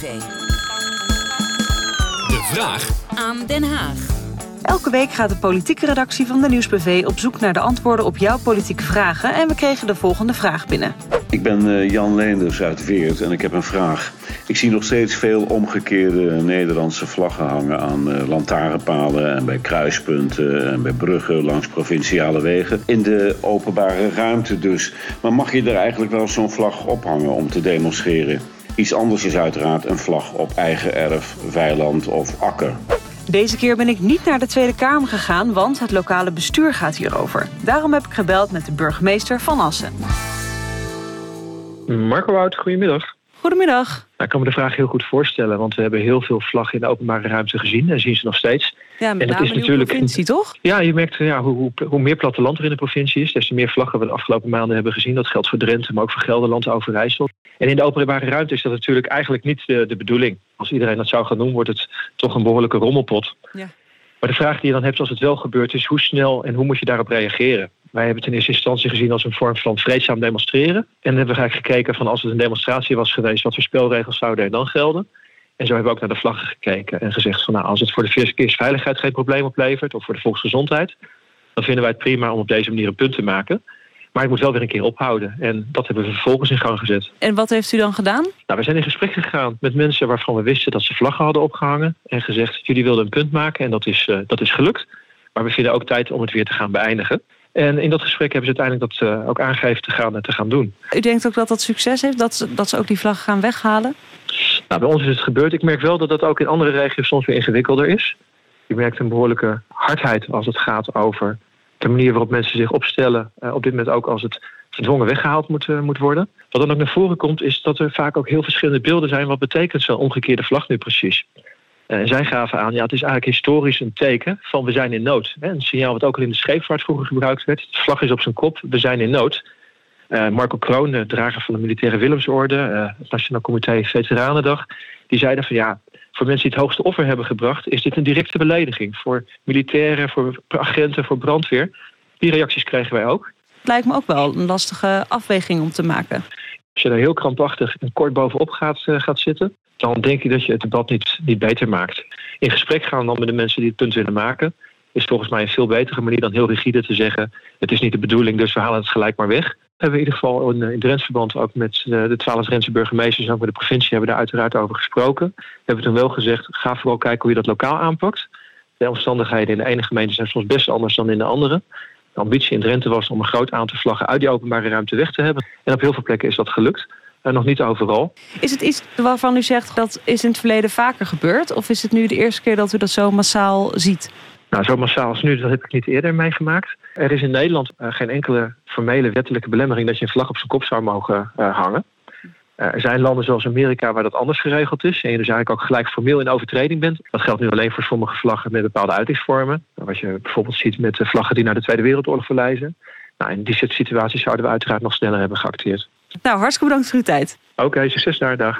De vraag Aan Den Haag. Elke week gaat de politieke redactie van de Nieuwsbv op zoek naar de antwoorden op jouw politieke vragen. En we kregen de volgende vraag binnen. Ik ben eh, Jan Leenders uit Weert en ik heb een vraag. Ik zie nog steeds veel omgekeerde Nederlandse vlaggen hangen aan uh, lantaarnpalen en bij kruispunten en bij bruggen langs provinciale wegen. In de openbare ruimte dus. Maar mag je er eigenlijk wel zo'n vlag ophangen om te demonstreren? Iets anders is uiteraard een vlag op eigen erf, weiland of akker. Deze keer ben ik niet naar de Tweede Kamer gegaan, want het lokale bestuur gaat hierover. Daarom heb ik gebeld met de burgemeester van Assen. Marco Wout, goedemiddag. Goedemiddag. Nou, ik kan me de vraag heel goed voorstellen, want we hebben heel veel vlaggen in de openbare ruimte gezien en zien ze nog steeds. Ja, met En dat name is natuurlijk- provincie, toch? Ja, je merkt ja, hoe, hoe, hoe meer platteland er in de provincie is, des te meer vlaggen we de afgelopen maanden hebben gezien. Dat geldt voor Drenthe, maar ook voor Gelderland, Overijssel. En in de openbare ruimte is dat natuurlijk eigenlijk niet de, de bedoeling. Als iedereen dat zou gaan doen, wordt het toch een behoorlijke rommelpot. Ja. Maar de vraag die je dan hebt als het wel gebeurt, is hoe snel en hoe moet je daarop reageren? Wij hebben het in eerste instantie gezien als een vorm van vreedzaam demonstreren. En dan hebben we eigenlijk gekeken van als het een demonstratie was geweest, wat voor spelregels zouden er dan gelden? En zo hebben we ook naar de vlaggen gekeken en gezegd van nou, als het voor de verkeersveiligheid geen probleem oplevert of voor de volksgezondheid, dan vinden wij het prima om op deze manier een punt te maken. Maar het moet wel weer een keer ophouden. En dat hebben we vervolgens in gang gezet. En wat heeft u dan gedaan? Nou, we zijn in gesprek gegaan met mensen waarvan we wisten dat ze vlaggen hadden opgehangen. En gezegd, jullie wilden een punt maken en dat is, eh, dat is gelukt. Maar we vinden ook tijd om het weer te gaan beëindigen. En in dat gesprek hebben ze uiteindelijk dat eh, ook aangegeven te gaan, te gaan doen. U denkt ook dat dat succes heeft, dat ze, dat ze ook die vlag gaan weghalen? Nou, bij ons is het gebeurd. Ik merk wel dat dat ook in andere regio's soms weer ingewikkelder is. Je merkt een behoorlijke hardheid als het gaat over de manier waarop mensen zich opstellen. eh, op dit moment ook als het gedwongen weggehaald moet, eh, moet worden. Wat dan ook naar voren komt, is dat er vaak ook heel verschillende beelden zijn. Wat betekent zo'n omgekeerde vlag nu precies? Eh, En zij gaven aan, ja, het is eigenlijk historisch een teken van we zijn in nood. Een signaal wat ook al in de scheepvaart vroeger gebruikt werd. De vlag is op zijn kop, we zijn in nood. Eh, Marco Kroon, de drager van de militaire Willemsorde, eh, het Nationaal Comité Veteranendag, die zeiden van ja, voor mensen die het hoogste offer hebben gebracht, is dit een directe belediging. Voor militairen, voor agenten, voor brandweer. Die reacties kregen wij ook. Het lijkt me ook wel een lastige afweging om te maken. Als je daar heel krampachtig en kort bovenop gaat, eh, gaat zitten, dan denk ik dat je het debat niet, beter maakt. In gesprek gaan dan met de mensen die het punt willen maken, is volgens mij een veel betere manier dan heel rigide te zeggen: het is niet de bedoeling, dus we halen het gelijk maar weg. We hebben in ieder geval in, in Drents verband ook met eh, de twaalf Drentse burgemeesters en ook met de provincie hebben daar uiteraard over gesproken. We hebben toen wel gezegd: ga vooral kijken hoe je dat lokaal aanpakt. De omstandigheden in de ene gemeente zijn soms best anders dan in de andere. De ambitie in Drenthe was om een groot aantal vlaggen uit die openbare ruimte weg te hebben. En op heel veel plekken is dat gelukt. En nog niet overal. Is het iets waarvan u zegt dat is in het verleden vaker gebeurd? Of is het nu de eerste keer dat u dat zo massaal ziet? Nou, zo massaal als nu, dat heb ik niet eerder meegemaakt. Er is in Nederland eh, geen enkele formele wettelijke belemmering dat je een vlag op zijn kop zou mogen eh, hangen. Eh, er zijn landen zoals Amerika waar dat anders geregeld is. En je dus eigenlijk ook gelijk formeel in overtreding bent. Dat geldt nu alleen voor sommige vlaggen met bepaalde uitingsvormen. Wat je bijvoorbeeld ziet met vlaggen die naar de Tweede Wereldoorlog verwijzen. Nou, in die soort situaties zouden we uiteraard nog sneller hebben geacteerd. Nou, hartstikke bedankt voor uw tijd. Oké, succes daar. Dag.